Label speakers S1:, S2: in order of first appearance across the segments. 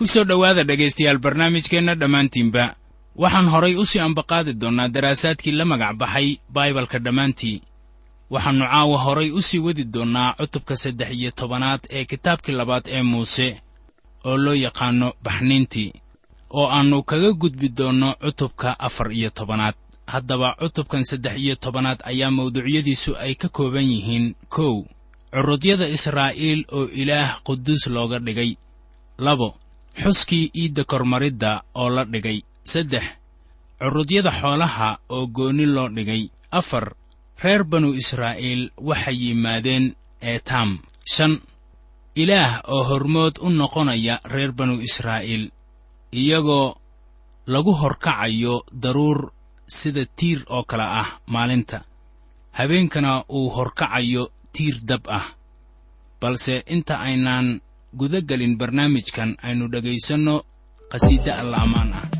S1: ku soo dhowaada dhegaystayaal barnaamijkeenna dhammaantiinba. Waxaan horay u sii ambaqaadi doonnaa daraasaadkii la magac baxay baibalka dhammaantii. Waxaannu caawa horay u sii wadi doonnaa cutubka saddex iyo tobanaad ee kitaabkii labaad ee muuse oo loo yaqaanno baxniintii oo aannu kaga gudbi doonno cutubka afar iyo tobanaad. Haddaba cutubkan saddex iyo tobanaad ayaa mawduucyadiisu ay ka kooban yihiin kow. Curudyada israa'iil oo ilaah quduus looga dhigay. Labo xuskii iidda kormaridda oo la dhigay. Saddex curudyada xoolaha oo goonni loo dhigay. Afar reer banu israa'iil waxay yimaadeen eetaam shan ilaah oo hormood u noqonaya reer banu israa'iil iyagoo lagu horkacayo daruur sida tiir oo kale ah maalinta. Habeenkana uu horkacayo tiir dab ah. Balse inta aynaan guda gelin barnaamijkan aynu dhegaysanno qhasiidde alla ammaan ah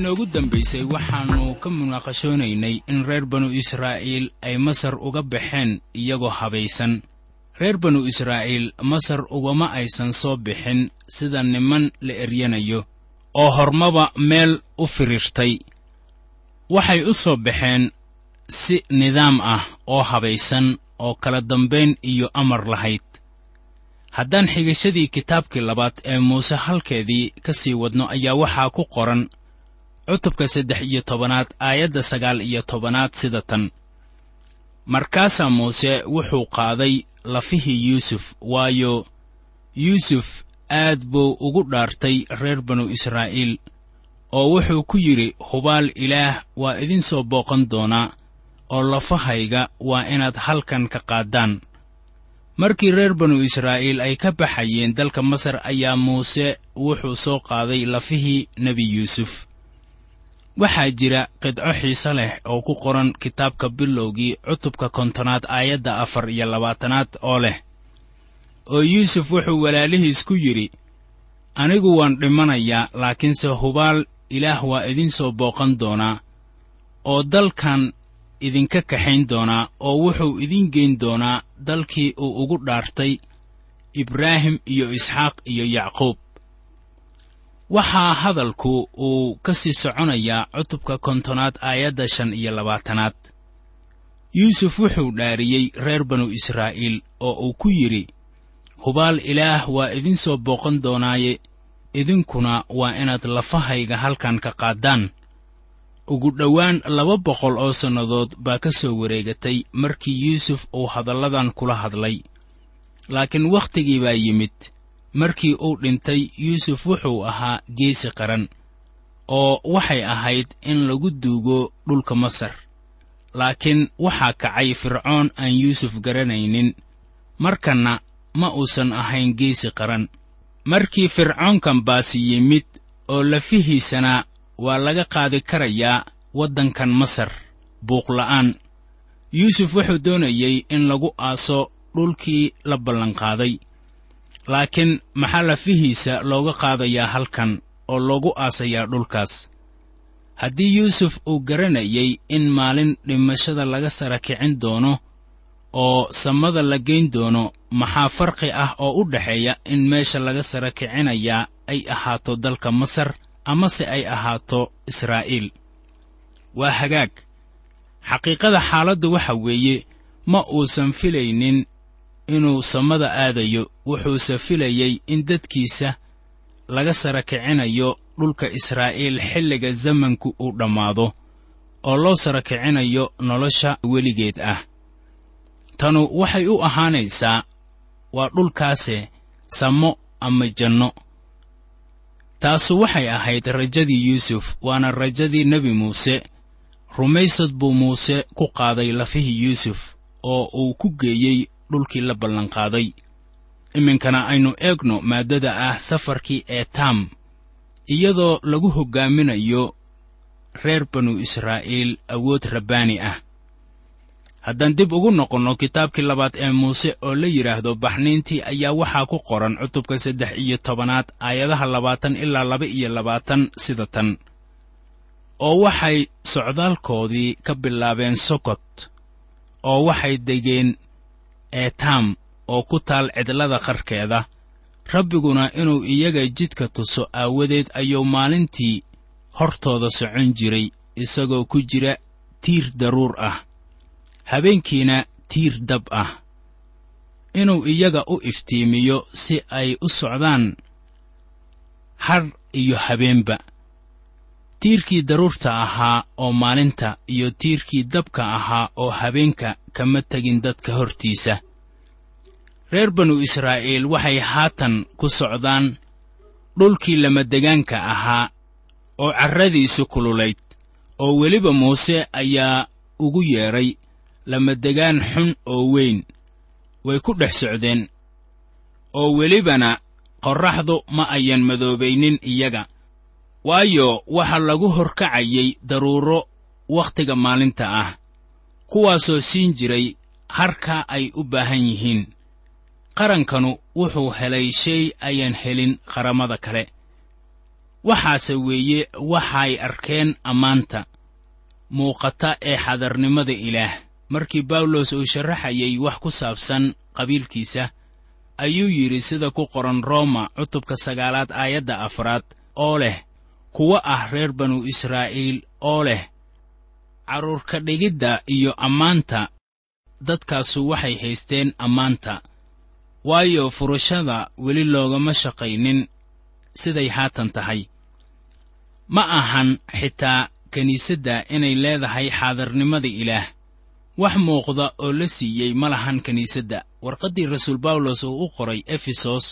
S1: markii noogu dambaysay waxaannu ka munaaqashoonaynay in reer banu israa'iil ay masar uga baxeen iyagoo habaysan. Reer banu israa'iil masar ugama aysan soo bixin sida niman la eryanayo oo hormaba meel u firiirtay. Waxay u soo baxeen si nidaam ah oo habaysan oo kala dambayn iyo amar lahayd. Haddaan xigashadii kitaabkii labaad ee muuse halkeedii ka sii wadno ayaa waxaa ku qoran cutubka saddex iyo tobanaad aayadda sagaal iyo tobanaad sida tan. Markaasaa muuse wuxuu qaaday lafihii yuusuf waayo yuusuf aad buu ugu dhaartay reer banu israa'iil oo wuxuu ku yidhi hubaal ilaah waa idin soo booqan doonaa oo lafahayga waa inaad halkan ka qaaddaan markii reer banu israa'iil ay ka baxayeen dalka masar ayaa muuse wuxuu soo qaaday lafihii nebi yuusuf waxaa jira qidco xiise leh oo ku qoran kitaabka bilowgii cutubka kontonaad aayadda afar iyo labaatanaad oo leh oo yuusuf wuxuu walaalihiis ku yidhi anigu waan dhimanayaa laakiinse hubaal ilaah waa idin soo booqan doonaa oo dalkan idinka kaxayn doonaa oo wuxuu idin geyn doonaa dalkii uu ugu dhaartay ibraahim iyo isxaaq iyo yacquub waxaa hadalku uu ka sii soconayaa cutubka kontonaad aayadda shan iyo labaatanaad. Yuusuf wuxuu dhaariyey reer banu israa'iil oo uu ku yidhi hubaal ilaah waa idin soo booqan doonaaye. Idinkuna waa inaad lafahayga halkan ka qaaddaan ugu dhowaan laba boqol oo sannadood baa ka soo wareegatay markii yuusuf uu hadalladan kula hadlay. Laakiin wakhtigii baa yimid markii uu dhintay yuusuf wuxuu ahaa geesi qaran oo waxay ahayd in lagu duugo dhulka masar. Laakiin waxaa kacay fircoon aan yuusuf garanaynin markanna ma uusan ahayn geesi qaran. Markii fircoonkan baasi yimid oo lafihiisana waa laga qaadi karayaa waddankan masar buuqla'aan yuusuf wuxuu doonayey in lagu aaso dhulkii la ballanqaaday laakiin maxaa lafihiisa looga qaadayaa halkan oo loogu aasayaa dhulkaas? Haddii yuusuf uu garanayay in maalin dhimashada laga sara kicin doono oo samada la geyn doono maxaa farqi ah oo u dhexeeya in meesha laga sara kicinayaa ay ahaato dalka masar amase ay ahaato israa'iil? Waa hagaag. Xaqiiqada xaaladdu waxa weeye ma uusan filaynin inuu samada aadayo wuxuuse filayey in dadkiisa laga sara kicinayo dhulka israa'iil xilliga zamanku uu dhammaado oo loo sara kicinayo nolosha weligeed ah. Tanu waxay u ahaanaysaa waa dhulkaase samo ama janno. Taasu waxay ahayd rajadii yuusuf waana rajadii nebi muuse. Rumaysad buu muuse ku qaaday lafihii yuusuf oo uu ku geeyey dhulkii la ballanqaaday. Iminkana aynu eegno maaddada ah safarkii eetaam iyadoo lagu hoggaaminayo reer banu israa'iil awood rabbaani ah. Haddaan dib ugu noqonno kitaabkii labaad ee muuse oo la yidhaahdo baxniintii ayaa waxaa ku qoran cutubka saddex iyo tobanaad aayadaha labaatan ilaa laba iyo labaatan sida tan oo waxay socdaalkoodii ka bilaabeen sokot oo waxay degeen eetaam oo ku taal cidlada qarkeeda rabbiguna inuu iyaga jidka tuso aawadeed ayuu maalintii hortooda socon jiray isagoo ku jira tiir daruur ah habeenkiina tiir dab ah. Inuu iyaga u iftiimiyo si ay u socdaan har iyo habeenba tiirkii daruurta ahaa oo maalinta iyo tiirkii dabka ahaa oo habeenka kama tegin dadka hortiisa. Reer banu israa'iil waxay haatan ku socdaan dhulkii lamadegaanka ahaa oo carradiisu kululayd oo weliba muuse ayaa ugu yeedhay lamadegaan xun oo weyn way ku dhex socdeen oo welibana qorraxdu ma ayan madoobaynin iyaga waayo waxaa lagu horkacayay daruuro wakhtiga maalinta ah kuwaasoo siin jiray harka ay u baahan yihiin. Qarankanu wuxuu helay shay ayaan helin qaramada kale. Waxaase weeye waxay arkeen ammaanta muuqata ee xadarnimada ilaah. Markii bawlos uu sharaxayay wax ku saabsan qabiilkiisa ayuu yidhi sida ku qoran rooma cutubka sagaalaad aayadda afraad oo leh kuwa ah reer banu israa'iil oo leh carruurka dhigidda iyo ammaanta. Dadkaasu waxay haysteen ammaanta. Waayo furashada weli loogama shaqaynin siday haatan tahay. Ma ahan xitaa kiniisadda inay leedahay xaadarnimada ilaah. Wax muuqda oo la siiyey ma lahan kiniisadda warqaddii rasuul bawlos uu u qoray efesos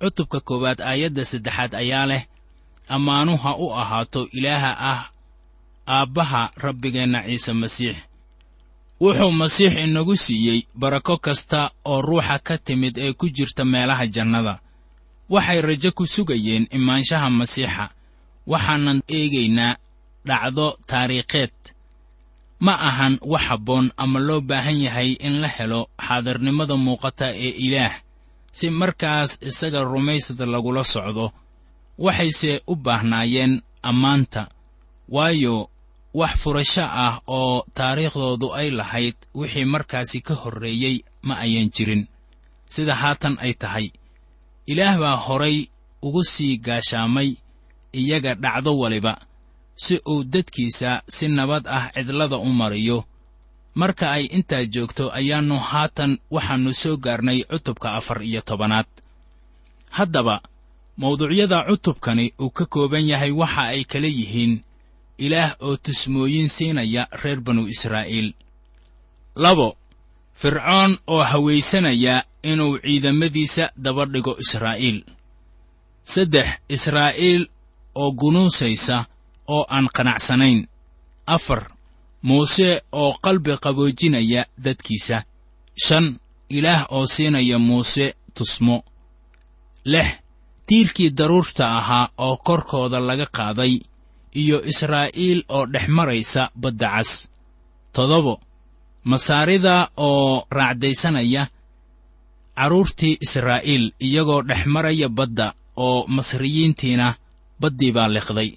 S1: cutubka koowaad aayadda saddexaad ayaa leh ammaanu ha u ahaato ilaaha ah aabbaha rabbigeenna ciise masiix. Wuxuu masiix inagu siiyey barako kasta oo ruuxa ka timid ee ku jirta meelaha jannada. Waxay rajo ku sugayeen imaanshaha masiixa waxaanan eegaynaa dhacdo taariikheed. Ma ahan wax habboon ama loo baahan yahay in la helo xaadarnimada muuqata ee ilaah si markaas isaga rumaysada lagula socdo waxayse u baahnaayeen ammaanta. Waayo wax furasho ah oo taariikhdoodu ay lahayd wixii markaasi ka horreeyey ma ayan jirin. Sida haatan ay tahay ilaah baa horay ugu sii gaashaamay iyaga dhacdo waliba si uu dadkiisa si nabad ah cidlada u mariyo. Marka ay intaa joogto ayaannu haatan waxaannu soo gaarnay cutubka afar iyo tobanaad. Haddaba mawduucyada cutubkani uu ka kooban yahay waxa ay kala yihiin ilaah oo tusmooyin siinaya reer banu israa'iil. Labo fircoon oo hawaysanaya inuu ciidamadiisa daba dhigo israa'iil. Saddex israa'iil oo gunuusaysa oo aan qanacsanayn. Afar muuse oo qalbi qaboojinaya dadkiisa. Shan ilaah oo siinaya muuse tusmo. Lix tiirkii daruurta ahaa oo korkooda laga qaaday iyo israa'iil oo dhex maraysa badda cas. Toddobo masaarida oo raacdaysanaya carruurtii israa'iil iyagoo dhex maraya badda oo masriyiintiina baddii baa liqday.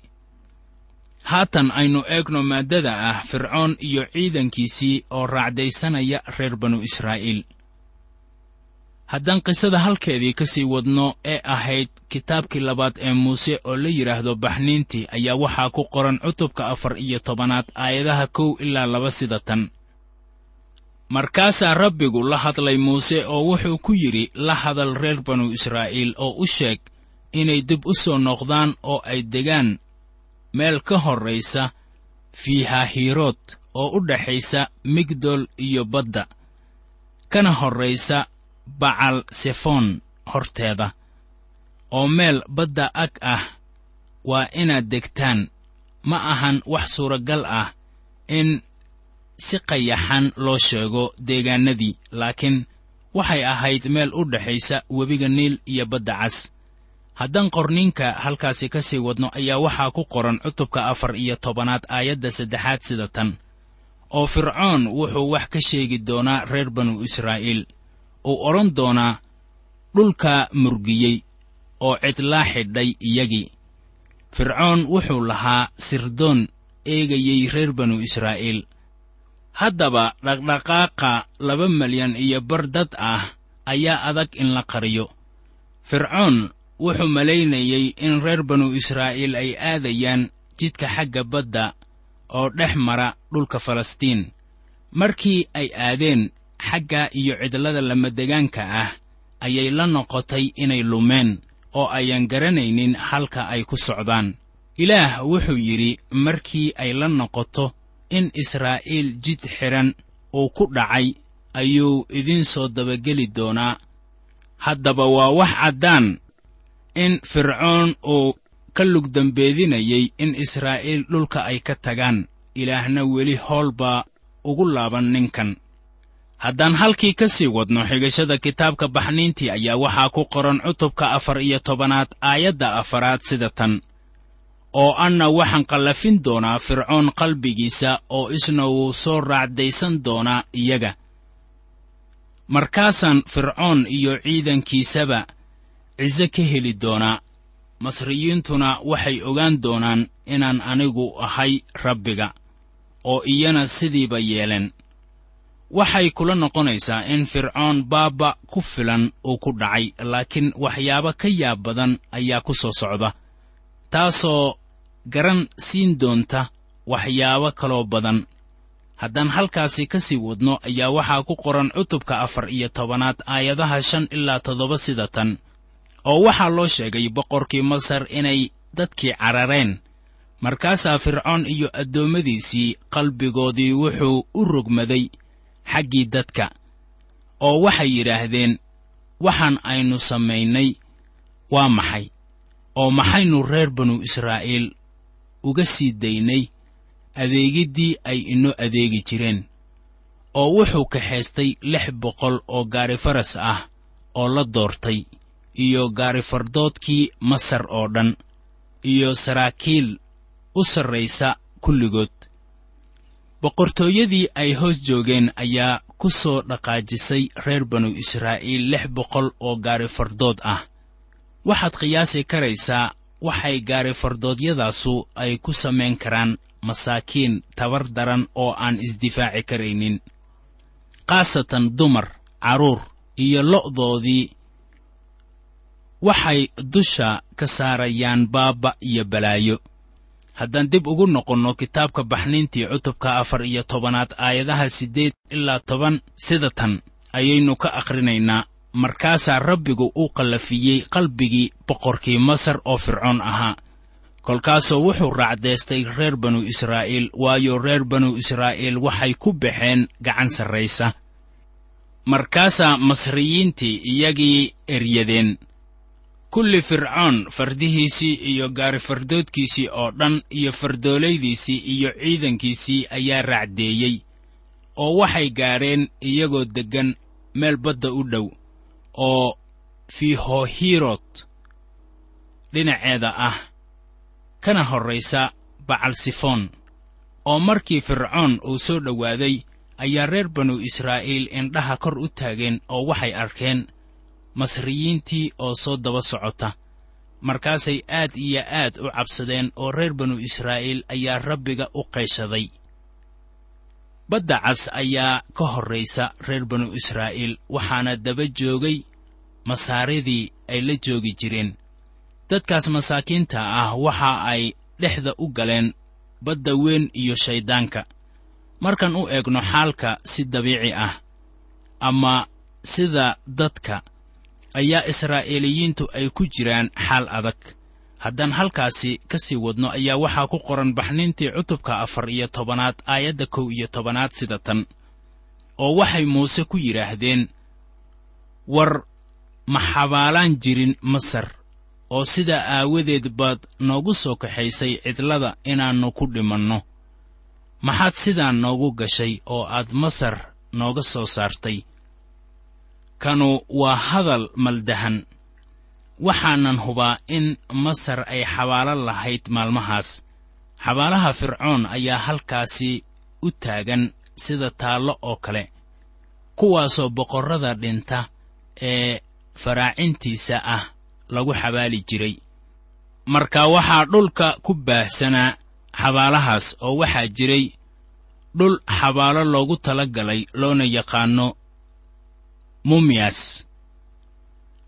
S1: Haatan aynu eegno maaddada ah fircoon iyo ciidankiisii oo raacdaysanaya reer banu israa'iil haddaan qisada halkeedii ka sii wadno ee ahayd kitaabkii labaad ee muuse oo la yidhaahdo baxniintii ayaa waxaa ku qoran cutubka afar iyo tobanaad aayadaha kow ilaa laba sida tan. Markaasaa rabbigu la hadlay muuse oo wuxuu ku yidhi la hadal reer banu israa'iil oo u sheeg inay dib u soo noqdaan oo ay degaan. Meel ka horraysa fiihahiirood oo u dhexaysa migdol iyo badda. Kana horraysa bacal sefoon horteeda oo meel badda ag ah waa inaad degtaan. Ma ahan wax suuragal ah in si qayaxan loo sheego deegaannadii laakiin waxay ahayd meel u dhexaysa webiga niil iyo badda cas. Haddaan qorniinka halkaasi ka sii wadno ayaa waxaa ku qoran cutubka afar iyo tobanaad aayadda saddexaad sida tan oo fircoon wuxuu wax ka sheegi doonaa reer banu israa'iil uu odhan doonaa dhulka murgiyey oo cidlaa xidhay iyagii. Fircoon wuxuu lahaa sirdoon eegayey reer banu israa'iil. Haddaba dhaqdhaqaaqa laba malyan iyo bar dad ah ayaa adag in la qariyo. Fircoon wuxuu malaynayey in reer banu israa'iil ay aadayaan jidka xagga badda oo dhex mara dhulka falastiin. Markii ay aadeen xagga iyo cidlada lamadegaanka ah ayay la noqotay inay lumeen oo ayaan garanaynin halka ay ku socdaan. Ilaah wuxuu yidhi markii ay la noqoto in israa'iil jid xidhan uu ku dhacay ayuu idiin soo dabageli doonaa. Haddaba waa wax caddaan in fircoon uu ka lugdambeedinayey in israa'iil dhulka ay ka tagaan. Ilaahna weli howl baa ugu laaban ninkan haddaan halkii ka sii wadno xigashada kitaabka baxniintii ayaa waxaa ku qoran cutubka afar iyo tobanaad aayadda afaraad sida tan. Oo anna waxaan qallafin doonaa fircoon qalbigiisa oo isna wuu soo raacdaysan doonaa iyaga. Markaasaan fircoon iyo ciidankiisaba ciso ka heli doonaa. Masriyiintuna waxay ogaan doonaan inaan anigu ahay rabbiga oo iyana sidiiba yeeleen waxay kula noqonaysaa in fircoon baabba ku filan uu ku dhacay laakiin waxyaabo ka yaab badan ayaa ku soo socda taasoo garan siin doonta waxyaabo kaloo badan. Haddaan halkaasi ka sii wadno ayaa waxaa ku qoran cutubka afar iyo tobanaad aayadaha shan ilaa toddoba sida tan oo waxaa loo sheegay boqorkii masar inay dadkii carareen. Markaasaa fircoon iyo addoommadiisii qalbigoodii wuxuu u rogmaday xaggii dadka oo waxay yidhaahdeen waxaan aynu samaynay waa maxay? oo maxaynu reer banu israa'iil uga sii daynay adeegiddii ay inoo adeegi jireen oo wuxuu kaxaystay lix boqol oo gaari faras ah oo la doortay iyo gaarifardoodkii masar oo dhan iyo saraakiil u sarraysa kulligood boqortooyadii ay hoos joogeen ayaa ku soo dhaqaajisay reer banu israa'iil lix boqol oo gaarifardood ah. Waxaad qiyaasi karaysaa waxay gaarifardoodyadaasu ay ku samayn karaan masaakiin tabar daran oo aan isdifaaci karaynin. Khaasatan dumar carruur iyo lo'doodii waxay dusha ka saarayaan baabba iyo balaayo haddaan dib ugu noqonno kitaabka baxniintii cutubka afar iyo tobanaad aayadaha siddeed ilaa toban sida tan ayaynu ka akhrinaynaa markaasaa rabbigu u qallafiyey qalbigii boqorkii masar oo fircoon ahaa. Kolkaasoo wuxuu raacdeystay reer banu israa'iil waayo reer banu israa'iil waxay ku baxeen gacan sarraysa. Markaasaa masriyiintii iyagii eryadeen kulli fircoon fardihiisii iyo gaarifardoodkiisii oo dhan iyo fardoolaydiisii iyo ciidankiisii ayaa raacdeeyey oo waxay gaadheen iyagoo deggan meel badda u dhow oo fihohirot dhinaceeda ah kana horraysa bacalsifoon oo markii fircoon uu soo dhowaaday ayaa reer banu israa'iil indhaha kor u taageen oo waxay arkeen masriyiintii oo soo daba socota. Markaasay aad iyo aad u cabsadeen oo reer banu israa'iil ayaa rabbiga u qayshaday. Badda cas ayaa ka horraysa reer banu israa'iil waxaana daba joogay masaaridii ay la joogi jireen. Dadkaas masaakiinta ah waxa ay dhexda u galeen badda weyn iyo shayddaanka markaan u eegno xaalka si dabiici ah ama sida dadka ayaa israa'iiliyiintu ay ku jiraan xaal adag. Haddaan halkaasi ka sii wadno ayaa waxaa ku qoran baxniintii cutubka afar iyo tobanaad aayadda kow iyo tobanaad sida tan oo waxay muuse ku yidhaahdeen war ma xabaalaan jirin masar oo sidaa aawadeed baad noogu soo kaxaysay cidlada inaannu ku dhimanno. Maxaad sidaa noogu gashay oo aad masar nooga soo saartay kanu waa hadal maldahan. Waxaanan hubaa in masar ay xabaalo lahayd maalmahaas. Xabaalaha fircoon ayaa halkaasi u taagan sida taallo oo kale kuwaasoo boqorrada dhinta ee faraacintiisa ah lagu xabaali jiray. Marka waxaa dhulka ku baahsanaa xabaalahaas oo waxaa jiray dhul xabaalo loogu tala galay loona yaqaanno mumiyas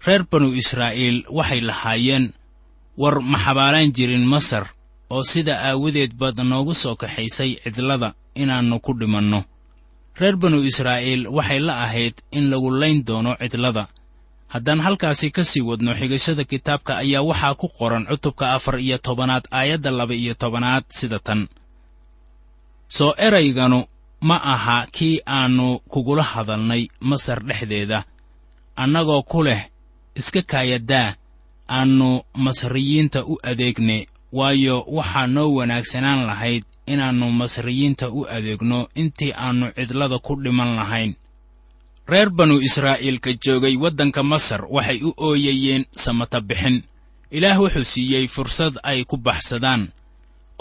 S1: reer banu israa'iil waxay lahaayeen war ma xabaalaan jirin masar oo sida aawadeed baad noogu soo kaxaysay cidlada inaannu ku dhimanno. Reer banu israa'iil waxay la ahayd in lagu layn doono cidlada. Haddaan halkaasi ka sii wadno xigashada kitaabka ayaa waxaa ku qoran cutubka afar iyo tobanaad aayadda laba iyo tobanaad sida tan. Soo erayganu ma aha kii aannu kugula hadalnay masar dhexdeeda. Annagoo ku leh iska kaayadaa aannu masriyiinta u adeegne waayo waxaa noo wanaagsanaan lahayd inaannu masriyiinta u adeegno intii aannu cidlada ku dhiman lahayn. Reer banu israa'iilka joogay waddanka masar waxay u ooyayeen samata bixin. Ilaah wuxuu siiyey fursad ay ku baxsadaan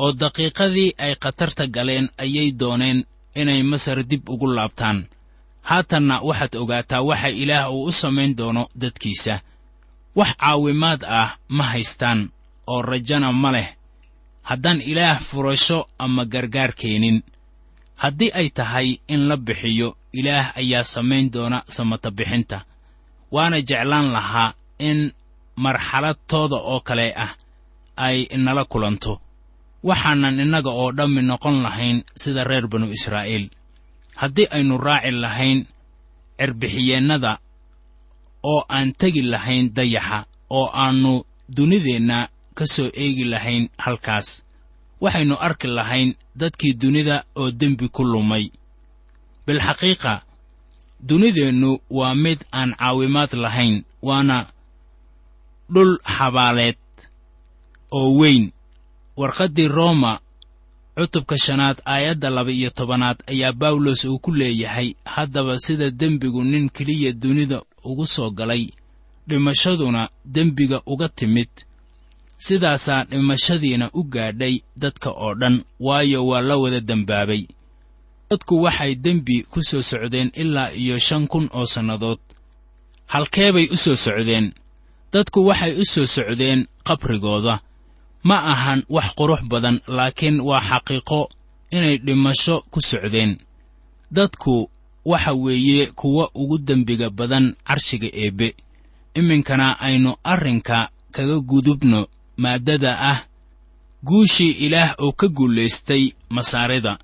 S1: oo daqiiqadii ay khatarta galeen ayay dooneen inay masar dib ugu laabtaan. Haatanna waxaad ogaataa waxa ilaah uu u samayn doono dadkiisa. Wax caawimaad ah ma haystaan oo rajana ma leh. Haddaan ilaah furasho ama gargaar keenin. Haddii ay tahay in la bixiyo ilaah ayaa samayn doona samata bixinta. Waana jeclaan lahaa in marxaladtooda oo kale ah ay nala kulanto waxaanan innaga oo dhammi noqon lahayn sida reer banu israa'iil. Haddii aynu raaci lahayn cirbixiyeennada oo aan tegi lahayn dayaxa oo aannu dunideenna ka soo eegi lahayn halkaas waxaynu arki lahayn dadkii dunida oo dembi ku lumay. Bilxaqiiqa dunideennu waa mid aan caawimaad lahayn waana dhul xabaaleed oo weyn warqaddii rooma cutubka shanaad aayadda laba-iyo tobanaad ayaa bawlos uu ku leeyahay haddaba sida dembigu nin keliya dunida ugu soo galay. Dhimashaduna dembiga uga timid. Sidaasaa dhimashadiina u gaadhay dadka oo dhan waayo waa la wada dembaabay. Dadku waxay dembi ku soo socdeen ilaa iyo shan kun oo sannadood. Halkeebay u soo socdeen? Dadku waxay u soo socdeen qabrigooda ma ahan wax qurux badan laakiin waa xaqiiqo inay dhimasho ku socdeen. Dadku waxa weeye kuwa ugu dembiga badan carshiga eebbe. Iminkana aynu arrinka kaga gudubno maaddada ah guushii ilaah oo ka guulaystay masaarida.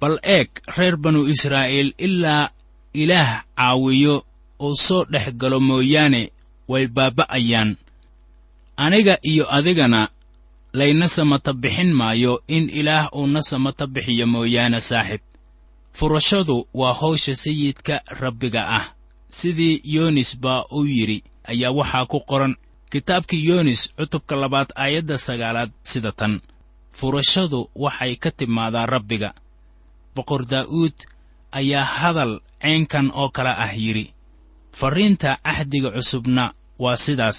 S1: Bal eeg reer banu israa'iil ilaa ilaah caawiyo uu soo dhex galo mooyaane way baaba'ayaan. Aniga iyo adigana layna samata bixin maayo in ilaah uuna samata bixiyo mooyaane saaxib. Furashadu waa hawsha sayidka rabbiga ah. Sidii yoonis baa uu yidhi ayaa waxaa ku qoran. Kitaabkii yoonis cutubka labaad aayadda sagaalaad sida tan. Furashadu waxay ka timaadaa rabbiga. Boqor daa'uud ayaa hadal ceenkan oo kale ah yidhi farriinta cahdiga cusubna waa sidaas.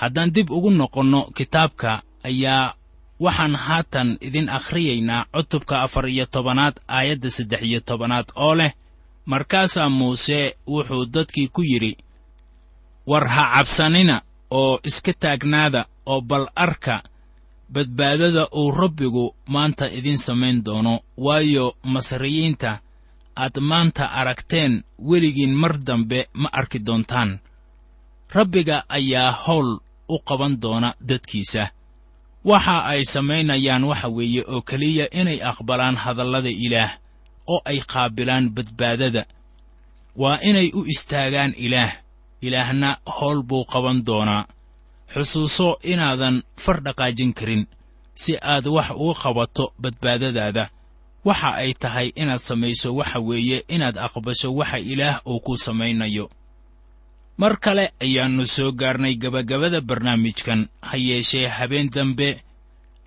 S1: Haddaan dib ugu noqonno kitaabka ayaa waxaan haatan idin akhriyaynaa cutubka afar iyo tobanaad aayadda saddex iyo tobanaad oo leh markaasaa muuse wuxuu dadkii ku yidhi war ha cabsanina oo iska taagnaada oo bal arka badbaadada uu rabbigu maanta idiin samayn doono. Waayo masriyiinta aad maanta aragteen weligiin mar dambe ma arki doontaan. Rabbiga ayaa howl u qaban doona dadkiisa waxa ay samaynayaan waxa weeye oo keliya inay aqbalaan hadallada ilaah oo ay qaabilaan badbaadada. Waa inay u istaagaan ilaah. Ilaahna howl buu qaban doonaa. Xusuuso inaadan far dhaqaajin karin si aad wax uga qabato badbaadadaada. Waxa ay tahay inaad samayso waxa weeye inaad aqbasho waxa ilaah uu ku samaynayo mar kale ayaannu soo gaarnay gebagabada barnaamijkan ha yeeshee habeen dambe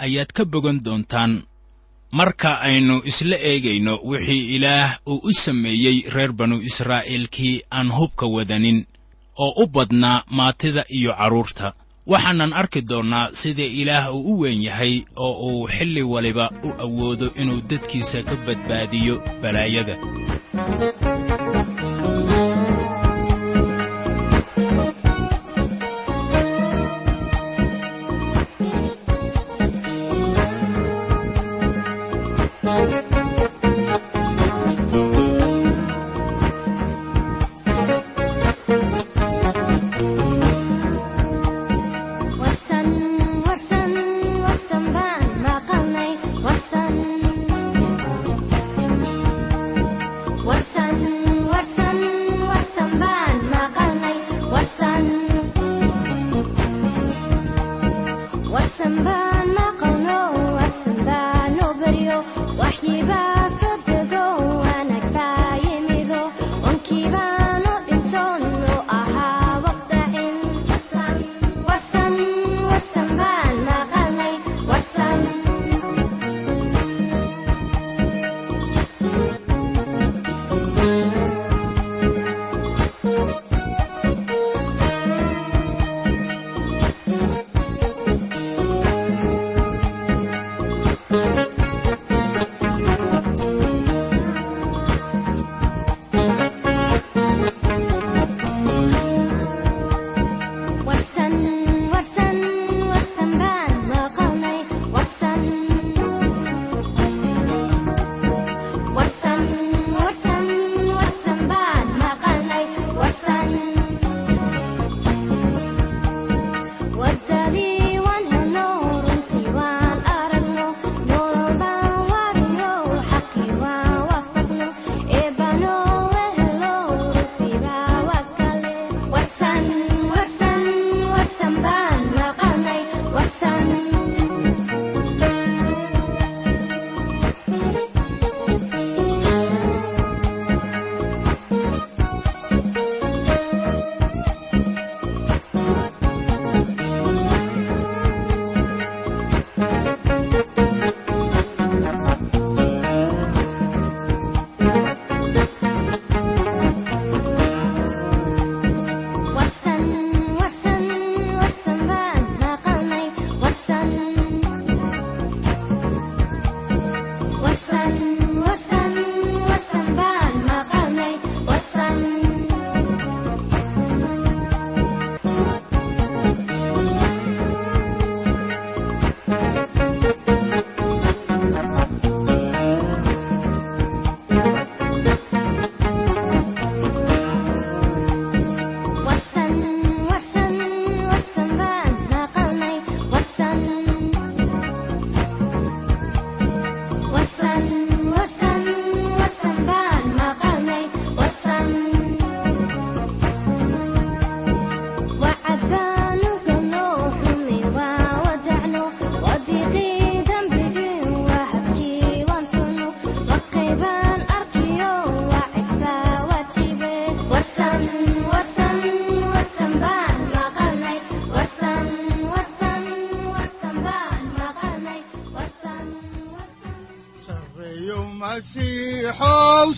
S1: ayaad ka bogan doontaan. Marka aynu isla eegayno wixii ilaah uu u sameeyey reer banu israa'iilkii aan hubka wadanin oo u badnaa maatida iyo carruurta waxaanan arki doonnaa sida ilaah uu u weyn yahay oo uu xilli waliba u awoodo inuu dadkiisa ka badbaadiyo balaayada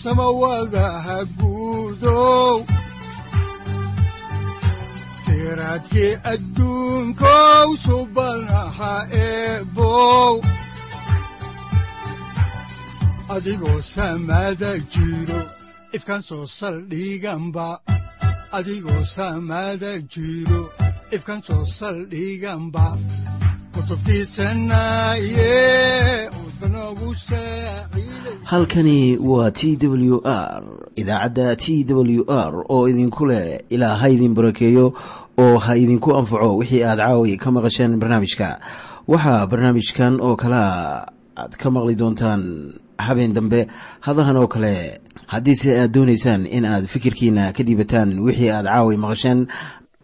S2: masiixow samawadaha guudow siraadkii adduunkow subanaha eebow adigoo samada jiro ifkan soo saldhiganba adigoo samada jiro ifkan soo saldhiganba kutubtiisanaye udbanogu saaciiday
S3: halkani waa t w r idaacadda t w r oo idinku leh ilaa ha idin barakeeyo oo ha idinku anfaco wixii aad caawi ka maqasheen barnaamijka. Waxaa barnaamijkan oo kalea aad ka maqli doontaan habeen dambe hadahan oo kale haddiise aad doonaysaan in aad fikirkiina ka dhiibataan wixii aad caawi maqasheen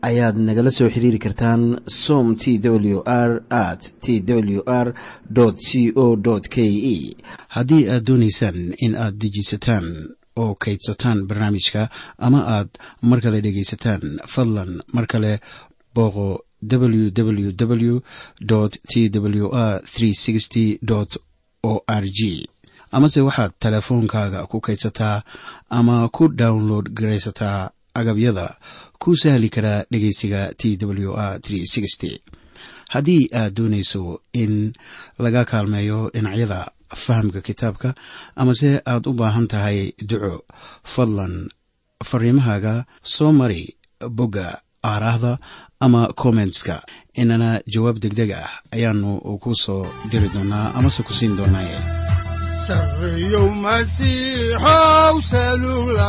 S3: ayaad nagala soo xiriiri kartaan som t w r at t w r c o k e. Haddii aad doonaysaan in aad dejiisataan oo kaydsataan barnaamijka ama aad mar kale dhegaysataan fadlan mar kale booqo www t w r o r g. Amase waxaad teleefoonkaaga ku kaydsataa ama ku download garaysataa agabyada ku sahli karaa dhegeysiga t w r haddii aad doonayso in laga kaalmeeyo dhinacyada fahamka kitaabka amase aad u baahan tahay duco fadlan fariimahaaga soo mari bogga aaraahda ama kommentska inana jawaab degdeg ah ayaanu ku soo diri doonaa amase ku siin doonaaye
S2: sareeyow masiixow salula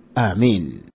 S3: aamiin